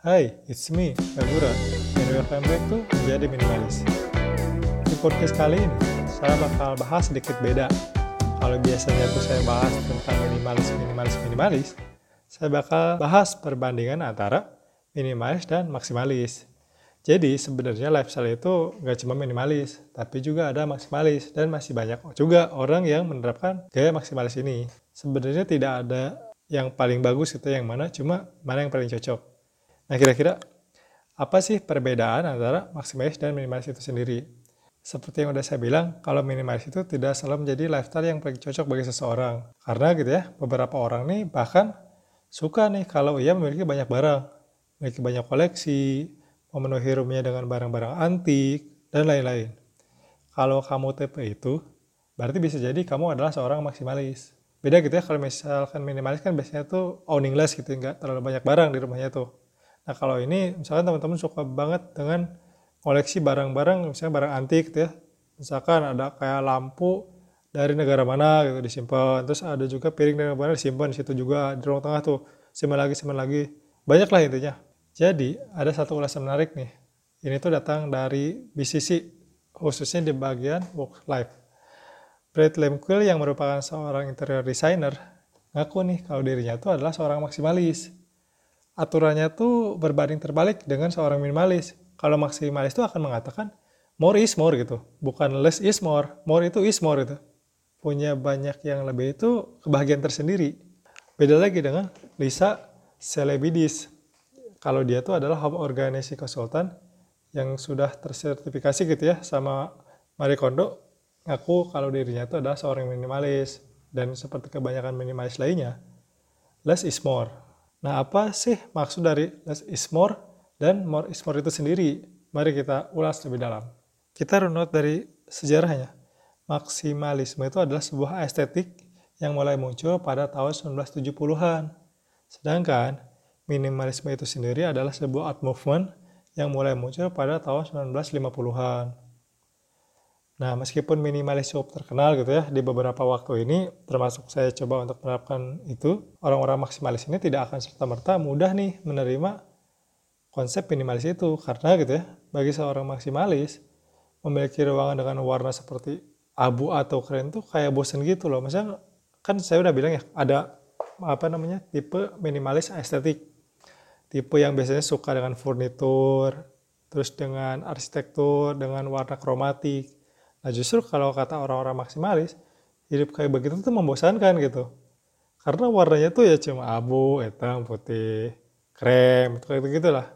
Hai, it's me, Kagura, and welcome back to Menjadi Minimalis. Di podcast kali ini, saya bakal bahas sedikit beda. Kalau biasanya tuh saya bahas tentang minimalis, minimalis, minimalis, saya bakal bahas perbandingan antara minimalis dan maksimalis. Jadi sebenarnya lifestyle itu nggak cuma minimalis, tapi juga ada maksimalis dan masih banyak juga orang yang menerapkan gaya maksimalis ini. Sebenarnya tidak ada yang paling bagus itu yang mana, cuma mana yang paling cocok. Nah kira-kira apa sih perbedaan antara maksimalis dan minimalis itu sendiri? Seperti yang udah saya bilang, kalau minimalis itu tidak selalu menjadi lifestyle yang paling cocok bagi seseorang. Karena gitu ya, beberapa orang nih bahkan suka nih kalau ia memiliki banyak barang, memiliki banyak koleksi, memenuhi rumahnya dengan barang-barang antik, dan lain-lain. Kalau kamu tipe itu, berarti bisa jadi kamu adalah seorang maksimalis. Beda gitu ya, kalau misalkan minimalis kan biasanya tuh owning less gitu, nggak terlalu banyak barang di rumahnya tuh. Nah kalau ini misalkan teman-teman suka banget dengan koleksi barang-barang misalnya barang antik gitu ya. Misalkan ada kayak lampu dari negara mana gitu disimpan. Terus ada juga piring dari negara mana disimpan di situ juga di ruang tengah tuh. Simpan lagi, simpan lagi. Banyak lah intinya. Jadi ada satu ulasan menarik nih. Ini tuh datang dari BCC khususnya di bagian work life. Brad Lemquill yang merupakan seorang interior designer ngaku nih kalau dirinya tuh adalah seorang maksimalis aturannya tuh berbanding terbalik dengan seorang minimalis. Kalau maksimalis itu akan mengatakan more is more gitu, bukan less is more. More itu is more itu. Punya banyak yang lebih itu kebahagiaan tersendiri. Beda lagi dengan Lisa Celebidis. Kalau dia tuh adalah home organizing consultant yang sudah tersertifikasi gitu ya sama Marie Kondo ngaku kalau dirinya itu adalah seorang minimalis dan seperti kebanyakan minimalis lainnya less is more Nah, apa sih maksud dari less is more dan more is more itu sendiri? Mari kita ulas lebih dalam. Kita runut dari sejarahnya. Maksimalisme itu adalah sebuah estetik yang mulai muncul pada tahun 1970-an. Sedangkan minimalisme itu sendiri adalah sebuah art movement yang mulai muncul pada tahun 1950-an. Nah, meskipun minimalis cukup terkenal gitu ya di beberapa waktu ini, termasuk saya coba untuk menerapkan itu, orang-orang maksimalis ini tidak akan serta-merta mudah nih menerima konsep minimalis itu. Karena gitu ya, bagi seorang maksimalis, memiliki ruangan dengan warna seperti abu atau keren tuh kayak bosen gitu loh. Maksudnya kan saya udah bilang ya, ada apa namanya tipe minimalis estetik. Tipe yang biasanya suka dengan furnitur, terus dengan arsitektur, dengan warna kromatik, Nah justru kalau kata orang-orang maksimalis, hidup kayak begitu tuh membosankan gitu. Karena warnanya tuh ya cuma abu, hitam, putih, krem, kayak gitu lah.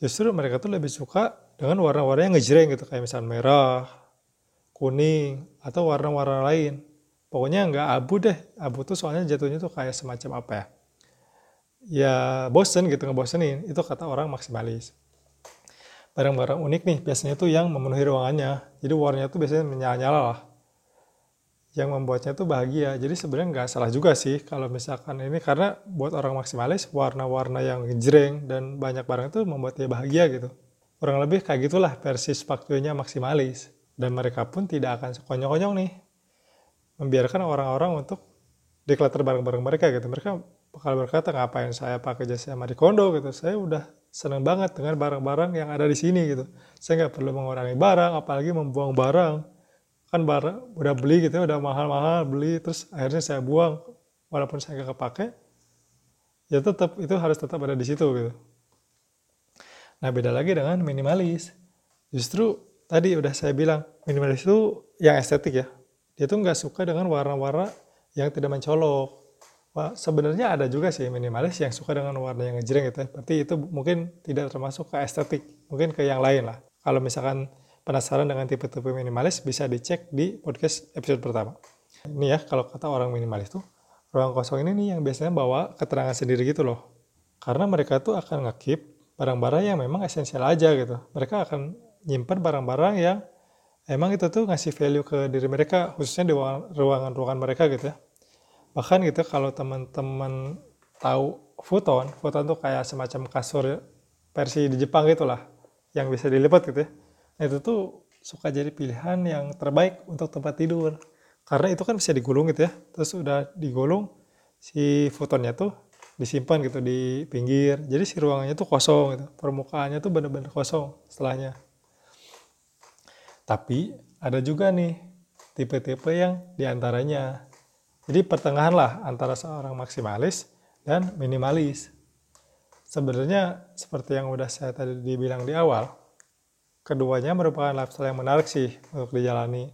Justru mereka tuh lebih suka dengan warna-warna yang ngejreng gitu, kayak misalnya merah, kuning, atau warna-warna lain. Pokoknya nggak abu deh, abu tuh soalnya jatuhnya tuh kayak semacam apa ya. Ya bosen gitu, ngebosenin, itu kata orang maksimalis barang-barang unik nih biasanya tuh yang memenuhi ruangannya. Jadi warnanya tuh biasanya menyala-nyala lah. Yang membuatnya tuh bahagia. Jadi sebenarnya nggak salah juga sih kalau misalkan ini karena buat orang maksimalis warna-warna yang jreng dan banyak barang itu membuat dia bahagia gitu. Kurang lebih kayak gitulah versi spaktunya maksimalis. Dan mereka pun tidak akan sekonyong-konyong nih membiarkan orang-orang untuk declutter barang-barang mereka gitu. Mereka bakal berkata ngapain saya pakai jasa Marie Kondo? gitu. Saya udah senang banget dengan barang-barang yang ada di sini gitu. Saya nggak perlu mengurangi barang, apalagi membuang barang. Kan barang udah beli gitu, udah mahal-mahal beli, terus akhirnya saya buang, walaupun saya nggak kepake, ya tetap itu harus tetap ada di situ gitu. Nah beda lagi dengan minimalis. Justru tadi udah saya bilang minimalis itu yang estetik ya. Dia tuh nggak suka dengan warna-warna yang tidak mencolok sebenarnya ada juga sih minimalis yang suka dengan warna yang ngejreng gitu ya. Tapi itu mungkin tidak termasuk ke estetik, mungkin ke yang lain lah. Kalau misalkan penasaran dengan tipe-tipe minimalis, bisa dicek di podcast episode pertama. Ini ya, kalau kata orang minimalis tuh, ruang kosong ini nih yang biasanya bawa keterangan sendiri gitu loh. Karena mereka tuh akan ngekip barang-barang yang memang esensial aja gitu. Mereka akan nyimpan barang-barang yang emang itu tuh ngasih value ke diri mereka, khususnya di ruangan-ruangan mereka gitu ya bahkan gitu kalau teman-teman tahu futon futon tuh kayak semacam kasur versi di Jepang gitulah yang bisa dilipat gitu ya. Nah, itu tuh suka jadi pilihan yang terbaik untuk tempat tidur. Karena itu kan bisa digulung gitu ya. Terus udah digulung si futonnya tuh disimpan gitu di pinggir. Jadi si ruangannya tuh kosong gitu. Permukaannya tuh bener-bener kosong setelahnya. Tapi ada juga nih tipe-tipe yang di antaranya jadi pertengahan lah antara seorang maksimalis dan minimalis sebenarnya seperti yang udah saya tadi dibilang di awal keduanya merupakan lifestyle yang menarik sih untuk dijalani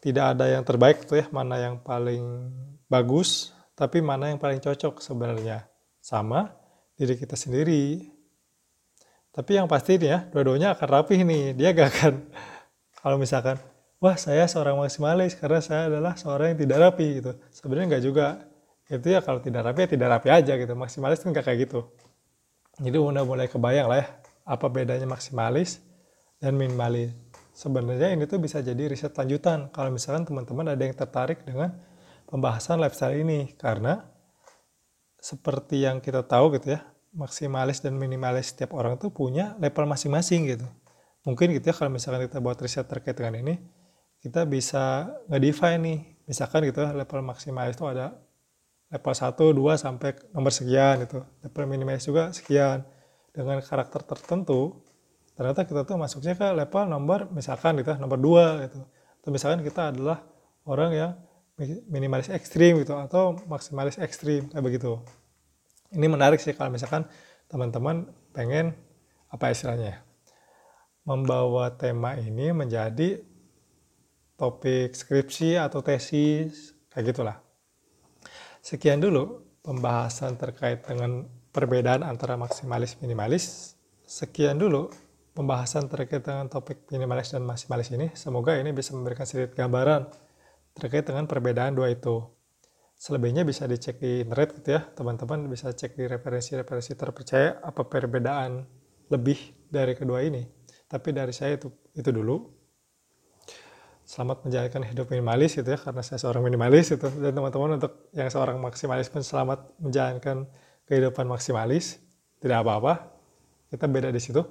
tidak ada yang terbaik tuh ya mana yang paling bagus tapi mana yang paling cocok sebenarnya sama diri kita sendiri. Tapi yang pasti nih ya, dua-duanya akan rapih nih. Dia gak akan, kalau misalkan, wah saya seorang maksimalis karena saya adalah seorang yang tidak rapi gitu. Sebenarnya nggak juga. Itu ya kalau tidak rapi ya tidak rapi aja gitu. Maksimalis kan gak kayak gitu. Jadi udah mulai kebayang lah ya, apa bedanya maksimalis dan minimalis. Sebenarnya ini tuh bisa jadi riset lanjutan kalau misalkan teman-teman ada yang tertarik dengan pembahasan lifestyle ini karena seperti yang kita tahu gitu ya maksimalis dan minimalis setiap orang tuh punya level masing-masing gitu mungkin gitu ya kalau misalkan kita buat riset terkait dengan ini kita bisa nge-define nih. Misalkan gitu ya level maksimalis itu ada level 1, 2 sampai nomor sekian gitu. Level minimalis juga sekian. Dengan karakter tertentu ternyata kita tuh masuknya ke level nomor misalkan gitu ya nomor 2 gitu. Atau misalkan kita adalah orang yang minimalis ekstrim gitu atau maksimalis ekstrim kayak begitu. Ini menarik sih kalau misalkan teman-teman pengen apa istilahnya membawa tema ini menjadi topik skripsi atau tesis kayak gitulah. Sekian dulu pembahasan terkait dengan perbedaan antara maksimalis minimalis. Sekian dulu pembahasan terkait dengan topik minimalis dan maksimalis ini. Semoga ini bisa memberikan sedikit gambaran terkait dengan perbedaan dua itu. Selebihnya bisa dicek di internet gitu ya, teman-teman bisa cek di referensi-referensi terpercaya apa perbedaan lebih dari kedua ini. Tapi dari saya itu itu dulu. Selamat menjalankan hidup minimalis gitu ya, karena saya seorang minimalis itu dan teman-teman untuk yang seorang maksimalis pun selamat menjalankan kehidupan maksimalis. Tidak apa-apa, kita beda di situ,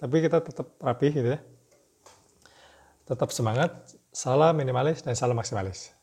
tapi kita tetap rapi gitu ya. Tetap semangat, salam minimalis dan salam maksimalis.